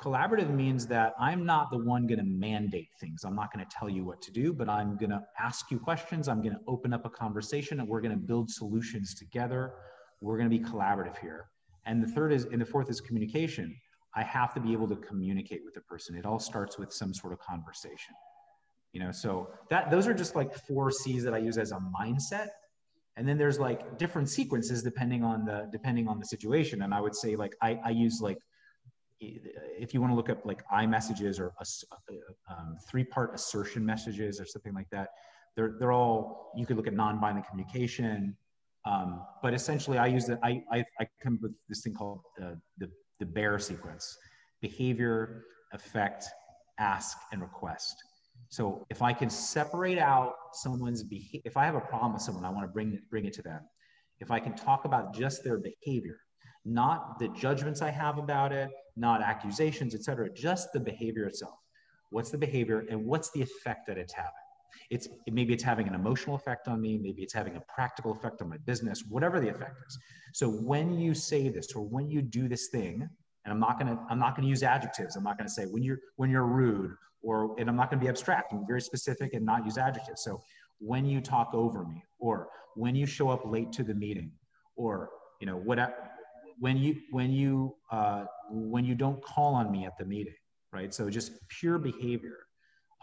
Collaborative means that I'm not the one going to mandate things. I'm not going to tell you what to do, but I'm going to ask you questions. I'm going to open up a conversation and we're going to build solutions together. We're going to be collaborative here. And the third is, and the fourth is communication. I have to be able to communicate with the person. It all starts with some sort of conversation. You know, so that those are just like four C's that I use as a mindset. And then there's like different sequences depending on the depending on the situation. And I would say like I, I use like if you want to look up like I messages or um, three part assertion messages or something like that, they're, they're all, you could look at non-binding communication. Um, but essentially I use it, I, I, I come with this thing called uh, the, the bear sequence, behavior, effect, ask, and request. So if I can separate out someone's behavior, if I have a problem with someone, I want to bring it, bring it to them. If I can talk about just their behavior, not the judgments I have about it, not accusations, etc. Just the behavior itself. What's the behavior and what's the effect that it's having? It's maybe it's having an emotional effect on me, maybe it's having a practical effect on my business, whatever the effect is. So when you say this or when you do this thing, and I'm not gonna I'm not gonna use adjectives. I'm not gonna say when you're when you're rude or and I'm not gonna be abstract. I'm very specific and not use adjectives. So when you talk over me, or when you show up late to the meeting, or you know whatever when you when you uh, when you don't call on me at the meeting right so just pure behavior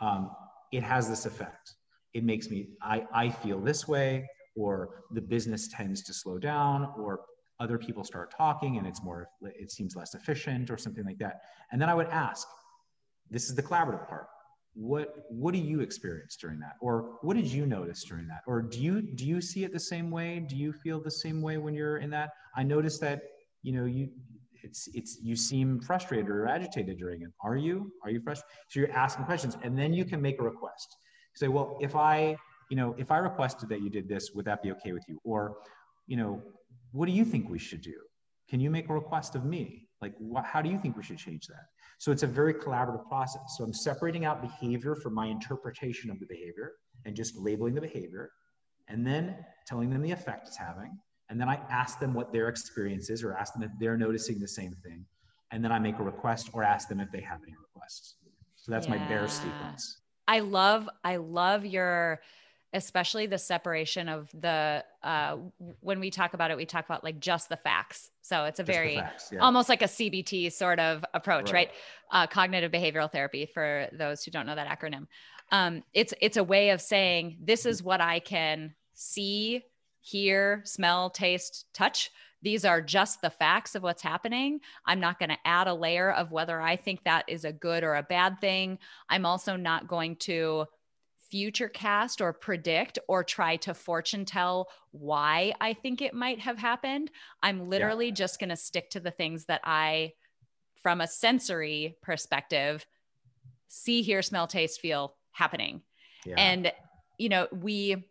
um, it has this effect it makes me I, I feel this way or the business tends to slow down or other people start talking and it's more it seems less efficient or something like that. And then i would ask this is the collaborative part. What what do you experience during that? Or what did you notice during that? Or do you do you see it the same way? Do you feel the same way when you're in that? I noticed that you know you it's it's you seem frustrated or agitated during it. Are you? Are you frustrated so you're asking questions and then you can make a request. Say well if i you know if i requested that you did this would that be okay with you? Or you know what do you think we should do can you make a request of me like what, how do you think we should change that so it's a very collaborative process so i'm separating out behavior from my interpretation of the behavior and just labeling the behavior and then telling them the effect it's having and then I ask them what their experience is or ask them if they're noticing the same thing. And then I make a request or ask them if they have any requests. So that's yeah. my bear sequence. I love, I love your, especially the separation of the, uh, when we talk about it, we talk about like just the facts. So it's a just very, facts, yeah. almost like a CBT sort of approach, right? right? Uh, cognitive behavioral therapy for those who don't know that acronym. Um, it's, it's a way of saying, this is what I can see, hear, smell, taste, touch. These are just the facts of what's happening. I'm not going to add a layer of whether I think that is a good or a bad thing. I'm also not going to future cast or predict or try to fortune tell why I think it might have happened. I'm literally yeah. just going to stick to the things that I, from a sensory perspective, see, hear, smell, taste, feel happening. Yeah. And, you know, we,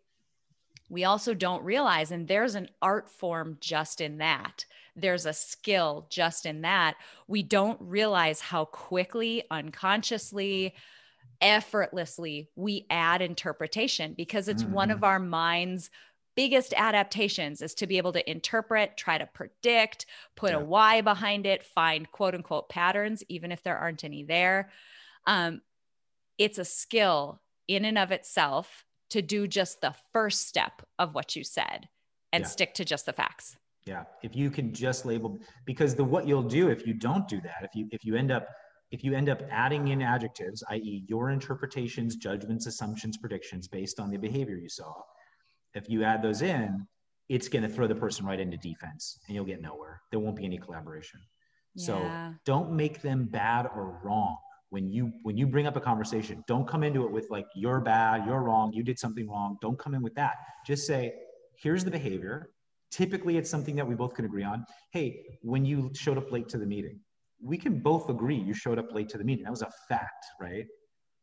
we also don't realize, and there's an art form just in that. There's a skill just in that. We don't realize how quickly, unconsciously, effortlessly we add interpretation because it's mm-hmm. one of our mind's biggest adaptations is to be able to interpret, try to predict, put yeah. a why behind it, find quote unquote patterns, even if there aren't any there. Um, it's a skill in and of itself to do just the first step of what you said and yeah. stick to just the facts. Yeah. If you can just label because the what you'll do if you don't do that, if you if you end up if you end up adding in adjectives, i.e., your interpretations, judgments, assumptions, predictions based on the behavior you saw, if you add those in, it's going to throw the person right into defense and you'll get nowhere. There won't be any collaboration. Yeah. So don't make them bad or wrong when you when you bring up a conversation don't come into it with like you're bad you're wrong you did something wrong don't come in with that just say here's the behavior typically it's something that we both can agree on hey when you showed up late to the meeting we can both agree you showed up late to the meeting. That was a fact right?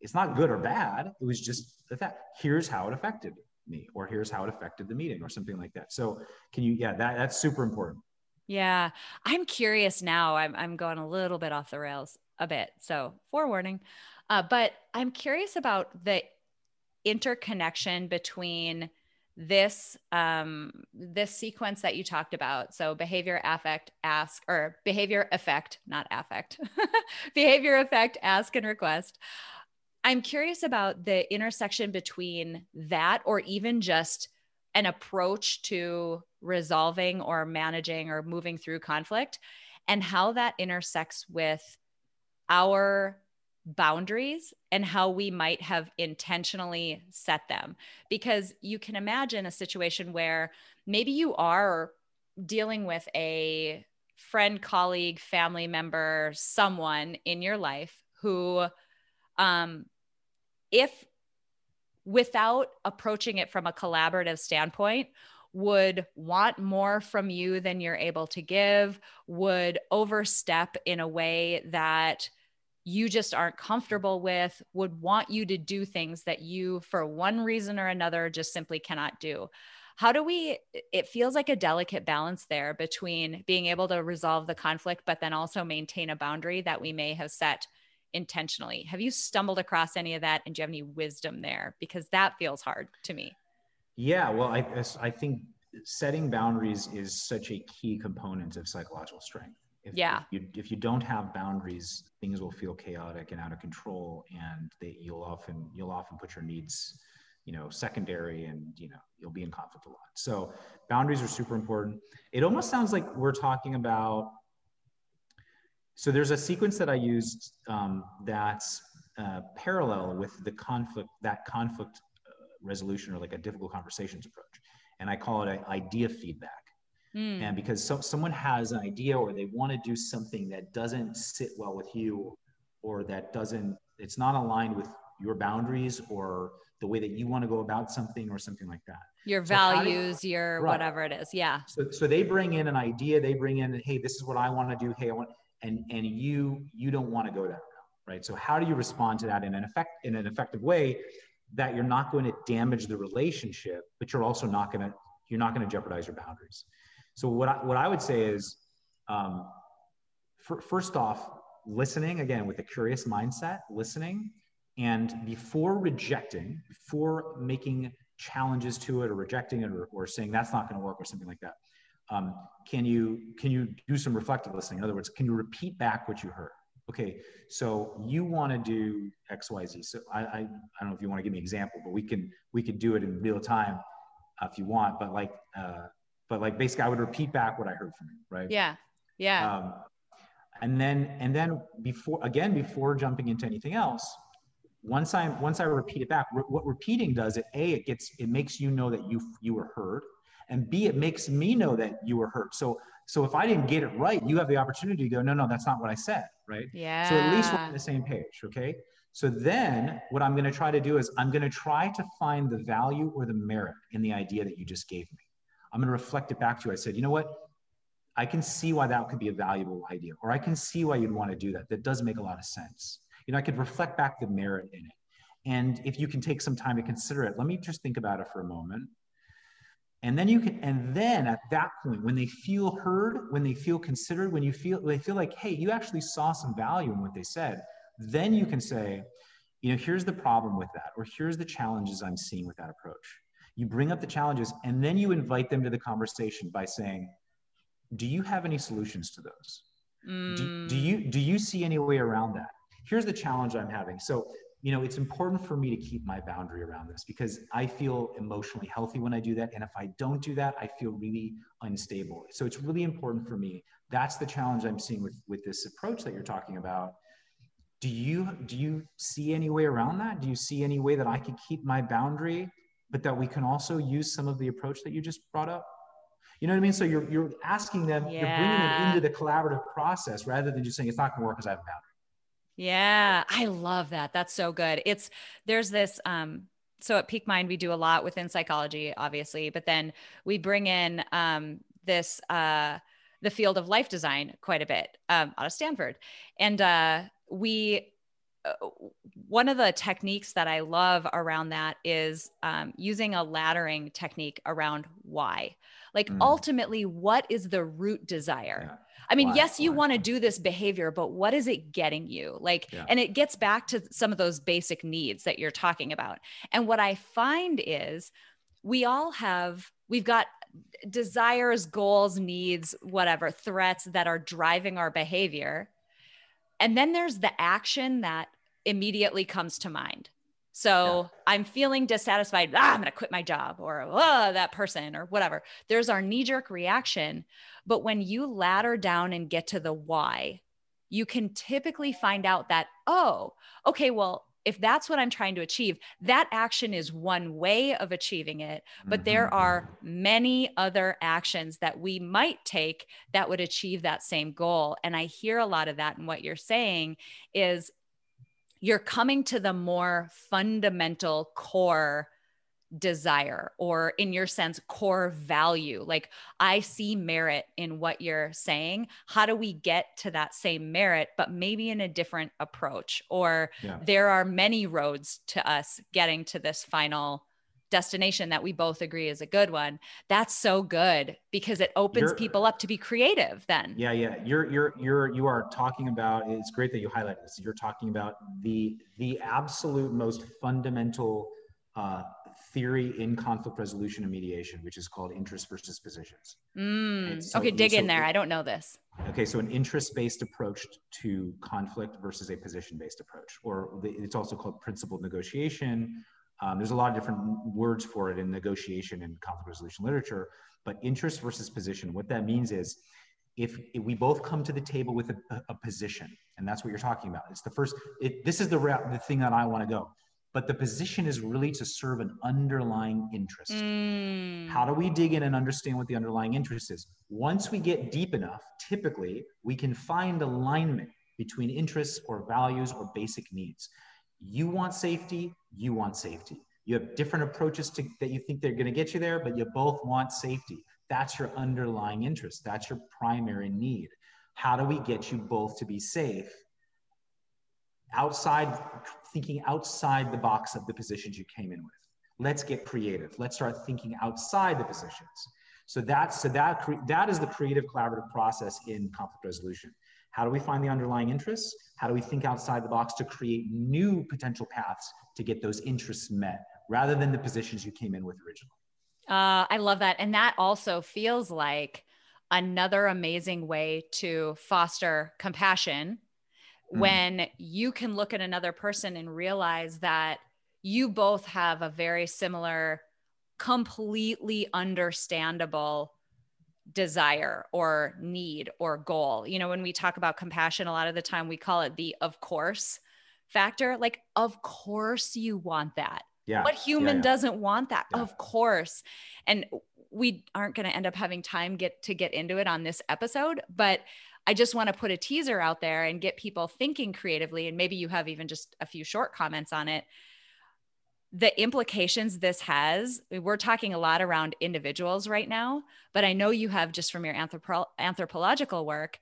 It's not good or bad. It was just the fact. Here's how it affected me or here's how it affected the meeting or something like that. So can you yeah that that's super important. Yeah. I'm curious now. I'm, I'm going a little bit off the rails a bit. So forewarning. Uh, but i'm curious about the interconnection between this um this sequence that you talked about. So behavior affect ask or behavior effect not affect. Behavior effect ask and request. I'm curious about the intersection between that or even just an approach to resolving or managing or moving through conflict and how that intersects with our boundaries and how we might have intentionally set them. Because you can imagine a situation where maybe you are dealing with a friend, colleague, family member, someone in your life who um, if without approaching it from a collaborative standpoint would want more from you than you're able to give would overstep in a way that you just aren't comfortable with would want you to do things that you for one reason or another just simply cannot do how do we it feels like a delicate balance there between being able to resolve the conflict but then also maintain a boundary that we may have set intentionally. Have you stumbled across any of that? And do you have any wisdom there? Because that feels hard to me. Yeah, well, I, I think setting boundaries is such a key component of psychological strength. If, yeah. If you, if you don't have boundaries, things will feel chaotic and out of control, and they, you'll often you'll often put your needs, you know, secondary, and you know you'll be in conflict a lot. So boundaries are super important. It almost sounds like we're talking about so there's a sequence that I used um, that's uh, parallel with the conflict, that conflict uh, resolution or like a difficult conversations approach. And I call it an idea feedback. Mm. And because so, someone has an idea or they want to do something that doesn't sit well with you or that doesn't, it's not aligned with your boundaries or the way that you want to go about something or something like that. Your so values, you, your right. whatever it is. Yeah. So, so they bring in an idea, they bring in, hey, this is what I want to do. Hey, I want, and and you you don't want to go that route right so how do you respond to that in an effect in an effective way that you're not going to damage the relationship but you're also not going to you're not going to jeopardize your boundaries so what I, what I would say is um, for, first off listening again with a curious mindset listening and before rejecting before making challenges to it or rejecting it or, or saying that's not going to work or something like that um, can you can you do some reflective listening? In other words can you repeat back what you heard? Okay so you want to do xyz so I, I, I don't know if you want to give me an example but we can we could do it in real time uh, if you want but like uh, but like basically i would repeat back what i heard from you right? Yeah yeah. Um, and then and then before again before jumping into anything else once i once i repeat it back re- what repeating does it a it gets it makes you know that you you were heard and b it makes me know that you were hurt so so if i didn't get it right you have the opportunity to go no no that's not what i said right? Yeah so at least we're on the same page okay? So then what i'm going to try to do is i'm going to try to find the value or the merit in the idea that you just gave me i'm going to reflect it back to you. I said you know what? I can see why that could be a valuable idea or i can see why you'd want to do that. That does make a lot of sense. You know i could reflect back the merit in it. And if you can take some time to consider it let me just think about it for a moment. And then you can and then at that point when they feel heard when they feel considered when you feel they feel like hey you actually saw some value in what they said then you can say you know here's the problem with that or here's the challenges i'm seeing with that approach you bring up the challenges and then you invite them to the conversation by saying do you have any solutions to those mm. do, do you do you see any way around that here's the challenge i'm having so you know, it's important for me to keep my boundary around this because I feel emotionally healthy when I do that. And if I don't do that, I feel really unstable. So it's really important for me. That's the challenge I'm seeing with, with this approach that you're talking about. Do you do you see any way around that? Do you see any way that I could keep my boundary, but that we can also use some of the approach that you just brought up? You know what I mean? So you're you're asking them, yeah. you're bringing them into the collaborative process rather than just saying it's not going to work because I have a boundary. Yeah, I love that. That's so good. It's there's this um so at Peak Mind we do a lot within psychology obviously, but then we bring in um this uh the field of life design quite a bit um out of Stanford. And uh we one of the techniques that I love around that is um, using a laddering technique around why. Like Mm. ultimately, what is the root desire? Yeah. I mean, Why? yes, you want to do this behavior, but what is it getting you? Like, Yeah. and it gets back to some of those basic needs that you're talking about. And what I find is we all have, we've got desires, goals, needs, whatever, threats that are driving our behavior. And then there's the action that immediately comes to mind. So I'm feeling dissatisfied. Ah, I'm going to quit my job or oh, that person or whatever. There's our knee jerk reaction. But when you ladder down and get to the why, you can typically find out that, oh, okay, well, if that's what I'm trying to achieve, that action is one way of achieving it. But there Mhm. are many other actions that we might take that would achieve that same goal. And I hear a lot of that in what you're saying is you're coming to the more fundamental core desire or in your sense core value. Like i see merit in what you're saying. How do we get to that same merit but maybe in a different approach? Or Yeah. there are many roads to us getting to this final destination that we both agree is a good one that's so good because it opens You're- people up to be creative then Yeah, yeah. You're you're you're you are talking about. It's great that you highlight this. You're talking about the the absolute most fundamental uh, theory in conflict resolution and mediation, which is called interest versus positions. Mm. So- okay dig so in there i don't know this Okay, so an interest-based approach to conflict versus a position-based approach, or the, it's also called principled negotiation. Um, there's a lot of different words for it in negotiation and conflict resolution literature, but interest versus position. What that means is, if, if we both come to the table with a, a- position, and that's what you're talking about. It's the first. It, this is the route, the thing that I want to go, but the position is really to serve an underlying interest. Mm. How do we dig in and understand what the underlying interest is? Once we get deep enough, typically we can find alignment between interests or values or basic needs. You want safety, you want safety. You have different approaches to, that you think they're going to get you there, but you both want safety. That's your underlying interest. That's your primary need. How do we get you both to be safe? Outside, thinking outside the box of the positions you came in with let's get creative let's start thinking outside the positions so that's so that that is the creative collaborative process in conflict resolution how do we find the underlying interests how do we think outside the box to create new potential paths to get those interests met rather than the positions you came in with originally Uh, I love that. And that also feels like another amazing way to foster compassion Mm. when you can look at another person and realize that you both have a very similar, completely understandable desire or need or goal. You know, when we talk about compassion, a lot of the time we call it the of course factor. Like, of course you want that yeah what human yeah. doesn't want that Yeah. of course and we aren't going to end up having time get to get into it on this episode but i just want to put a teaser out there and get people thinking creatively and maybe you have even just a few short comments on it the implications this has we're talking a lot around individuals right now but i know you have just from your anthropo- anthropological work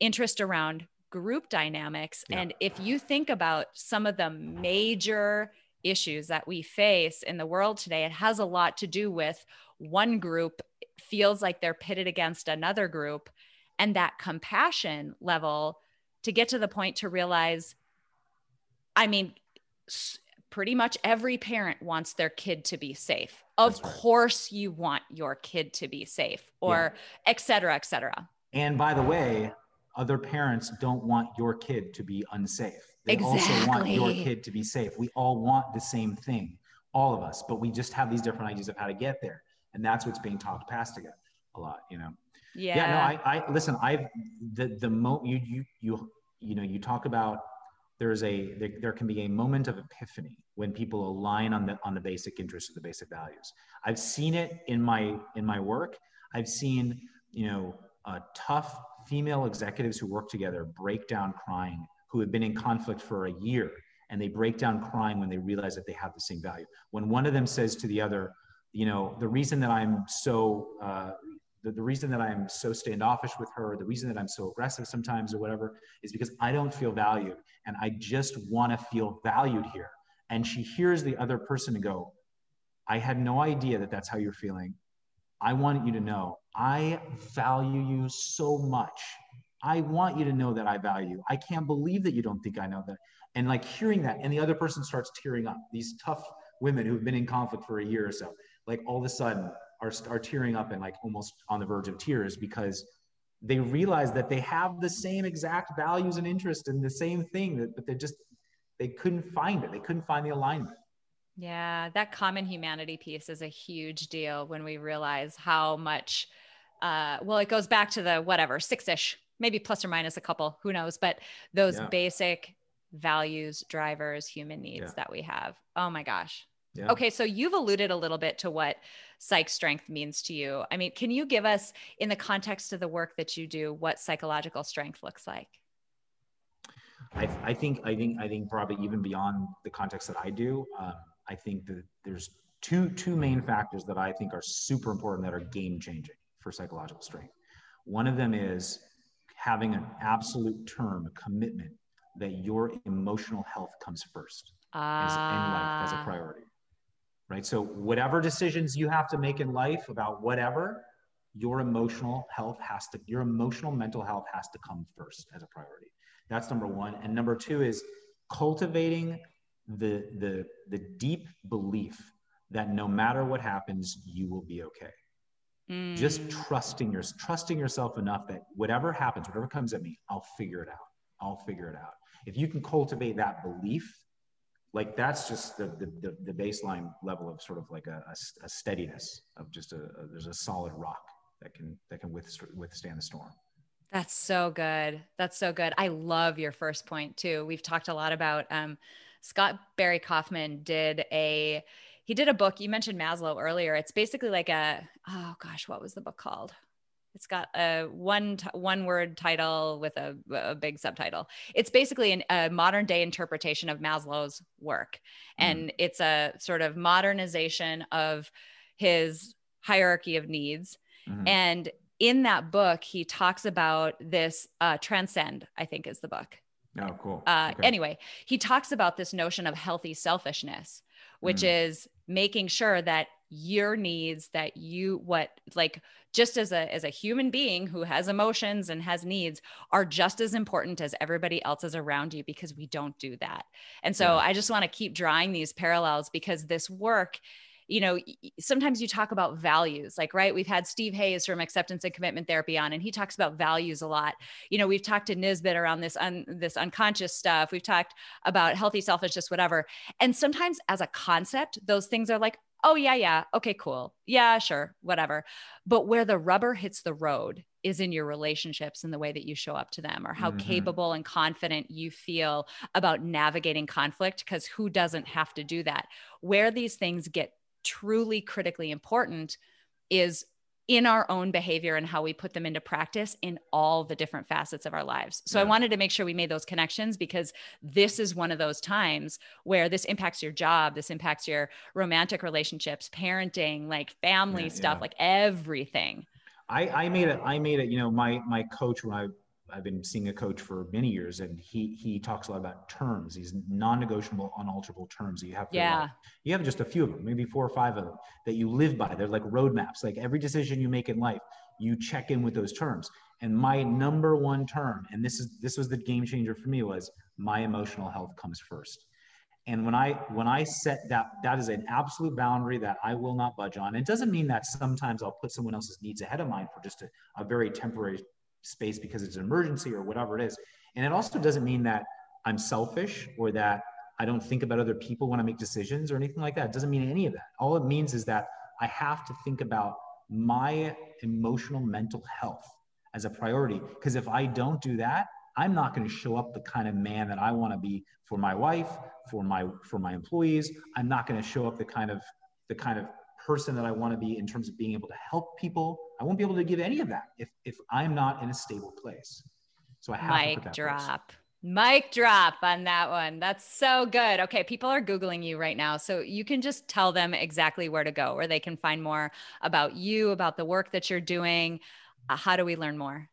interest around group dynamics Yeah. and if you think about some of the major issues that we face in the world today it has a lot to do with one group feels like they're pitted against another group and that compassion level to get to the point to realize i mean pretty much every parent wants their kid to be safe. Of right. course you want your kid to be safe or et cetera et cetera. And by the way other parents don't want your kid to be unsafe. They also want your kid to be safe. We all want the same thing all of us but we just have these different ideas of how to get there. And that's what's being talked past again a lot you know? Yeah, yeah, no I, I listen i've the the mo you you you you know you talk about there's a there, there, can be a moment of epiphany when people align on the on the basic interests of the basic values. I've seen it in my in my work. I've seen you know uh, tough female executives who work together break down crying who have been in conflict for a year and they break down crying when they realize that they have the same value. When one of them says to the other you know the reason that i'm so uh, the, the reason that I'm so standoffish with her, the reason that I'm so aggressive sometimes or whatever, is because I don't feel valued and I just want to feel valued here. And she hears the other person go, I had no idea that that's how you're feeling. I want you to know I value you so much. I want you to know that I value you. I can't believe that you don't think I know that. And like hearing that, and the other person starts tearing up. These tough women who've been in conflict for a year or so, like all of a sudden, are, are tearing up and like almost on the verge of tears because they realize that they have the same exact values and interests and the same thing that, but they just they couldn't find it. They couldn't find the alignment. Yeah that common humanity piece is a huge deal when we realize how much uh, well it goes back to the whatever six-ish maybe plus or minus a couple who knows? But those yeah. basic values drivers human needs yeah. that we have. Oh my gosh yeah. Okay, so you've alluded a little bit to what psych strength means to you. I mean, can you give us, in the context of the work that you do, what psychological strength looks like? I, I think I think I think probably even beyond the context that I do, um, I think that there's two two main factors that I think are super important that are game changing for psychological strength. One of them is having an absolute term, a commitment that your emotional health comes first as, in life as a ah. priority right? So, whatever decisions you have to make in life about whatever, your emotional health has to, your emotional mental health has to come first as a priority. That's number one. And number two is cultivating the, the, the deep belief that no matter what happens, you will be okay. Mm. Just trusting your, trusting yourself enough that whatever happens, whatever comes at me, I'll figure it out. I'll figure it out. If you can cultivate that belief, like that's just the, the, the baseline level of sort of like a, a, a steadiness of just a, a, there's a solid rock that can that can withstand the storm. That's so good. That's so good. I love your first point too. We've talked a lot about um, scott barry kaufman did a he did a book. You mentioned maslow earlier. It's basically like a oh gosh what was the book called it's got a one t- one word title with a, a big subtitle. It's basically an, a modern day interpretation of Maslow's work, mm. and it's a sort of modernization of his hierarchy of needs. Mm. And in that book, he talks about this uh, transcend. I think is the book. Oh, cool. Uh, okay. Anyway, he talks about this notion of healthy selfishness, which mm. is making sure that your needs that you what like just as a as a human being who has emotions and has needs are just as important as everybody else's around you because we don't do that. And so yeah. i just want to keep drawing these parallels because this work you know sometimes you talk about values like right we've had steve hayes from acceptance and commitment therapy on and he talks about values a lot. You know we've talked to nisbett around this un, this unconscious stuff. We've talked about healthy selfishness whatever. And sometimes as a concept those things are like oh, yeah, yeah. Okay, cool. Yeah, sure, whatever. But where the rubber hits the road is in your relationships and the way that you show up to them or how mm-hmm. capable and confident you feel about navigating conflict. Because who doesn't have to do that? Where these things get truly critically important is in our own behavior and how we put them into practice in all the different facets of our lives. So yeah. I wanted to make sure we made those connections because this is one of those times where this impacts your job, this impacts your romantic relationships, parenting, like family yeah, stuff, yeah. like everything. I, I made it. I made it. You know, my my coach when I I've been seeing a coach for many years, and he he talks a lot about terms, these non-negotiable, unalterable terms. that You have to, yeah. Like, you have just a few of them, maybe four or five of them that you live by. They're like roadmaps. Like every decision you make in life, you check in with those terms. And my number one term, and this is this was the game changer for me, was my emotional health comes first. And when I when I set that, that is an absolute boundary that I will not budge on. It doesn't mean that sometimes I'll put someone else's needs ahead of mine for just a, a very temporary space because it's an emergency or whatever it is. And it also doesn't mean that I'm selfish or that I don't think about other people when I make decisions or anything like that. It doesn't mean any of that. All it means is that I have to think about my emotional mental health as a priority. Because if I don't do that, I'm not going to show up the kind of man that I want to be for my wife, for my for my employees. I'm not going to show up the kind of the kind of person that I want to be in terms of being able to help people. I won't be able to give any of that if if I'm not in a stable place. So I have Mic to drop. Mic drop on that one. That's so good. Okay, people are Googling you right now. So you can just tell them exactly where to go, where they can find more about you, about the work that you're doing. Uh, how do we learn more?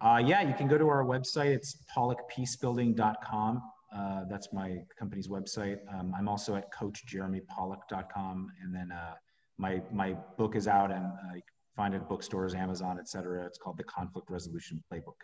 Uh, yeah, you can go to our website. It's pollackpeacebuilding.com. Uh, that's my company's website. Um, I'm also at coachjeremypollack.com. And then uh, my, my book is out and uh, you can find it at bookstores, Amazon, et cetera. It's called The Conflict Resolution Playbook.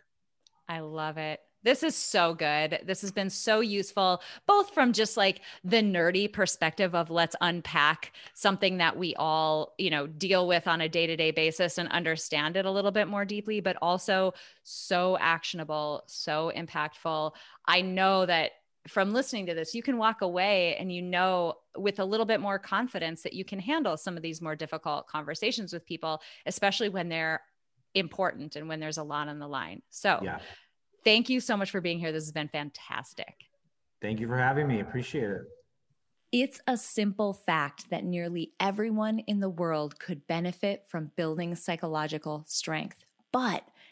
I love it. This is so good. This has been so useful, both from just like the nerdy perspective of let's unpack something that we all, you know, deal with on a day to day basis and understand it a little bit more deeply, but also so actionable, so impactful. I know that from listening to this, you can walk away and you know with a little bit more confidence that you can handle some of these more difficult conversations with people, especially when they're important and when there's a lot on the line. So, yeah. thank you so much for being here. This has been fantastic. Thank you for having me. Appreciate it. It's a simple fact that nearly everyone in the world could benefit from building psychological strength, but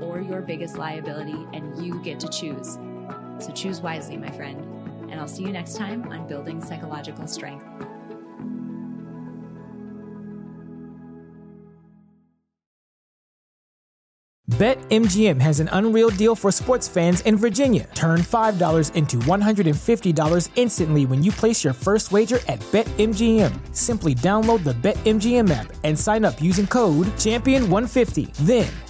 or your biggest liability, and you get to choose. So choose wisely, my friend. And I'll see you next time on Building Psychological Strength. BetMGM has an unreal deal for sports fans in Virginia. Turn $5 into $150 instantly when you place your first wager at BetMGM. Simply download the BetMGM app and sign up using code Champion150. Then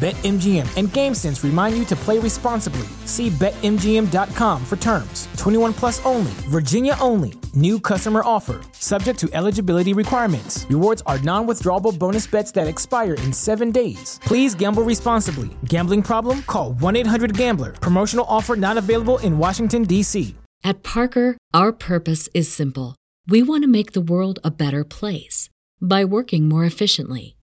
BetMGM and GameSense remind you to play responsibly. See BetMGM.com for terms. 21 plus only, Virginia only. New customer offer. Subject to eligibility requirements. Rewards are non withdrawable bonus bets that expire in seven days. Please gamble responsibly. Gambling problem? Call 1 800 Gambler. Promotional offer not available in Washington, D.C. At Parker, our purpose is simple. We want to make the world a better place by working more efficiently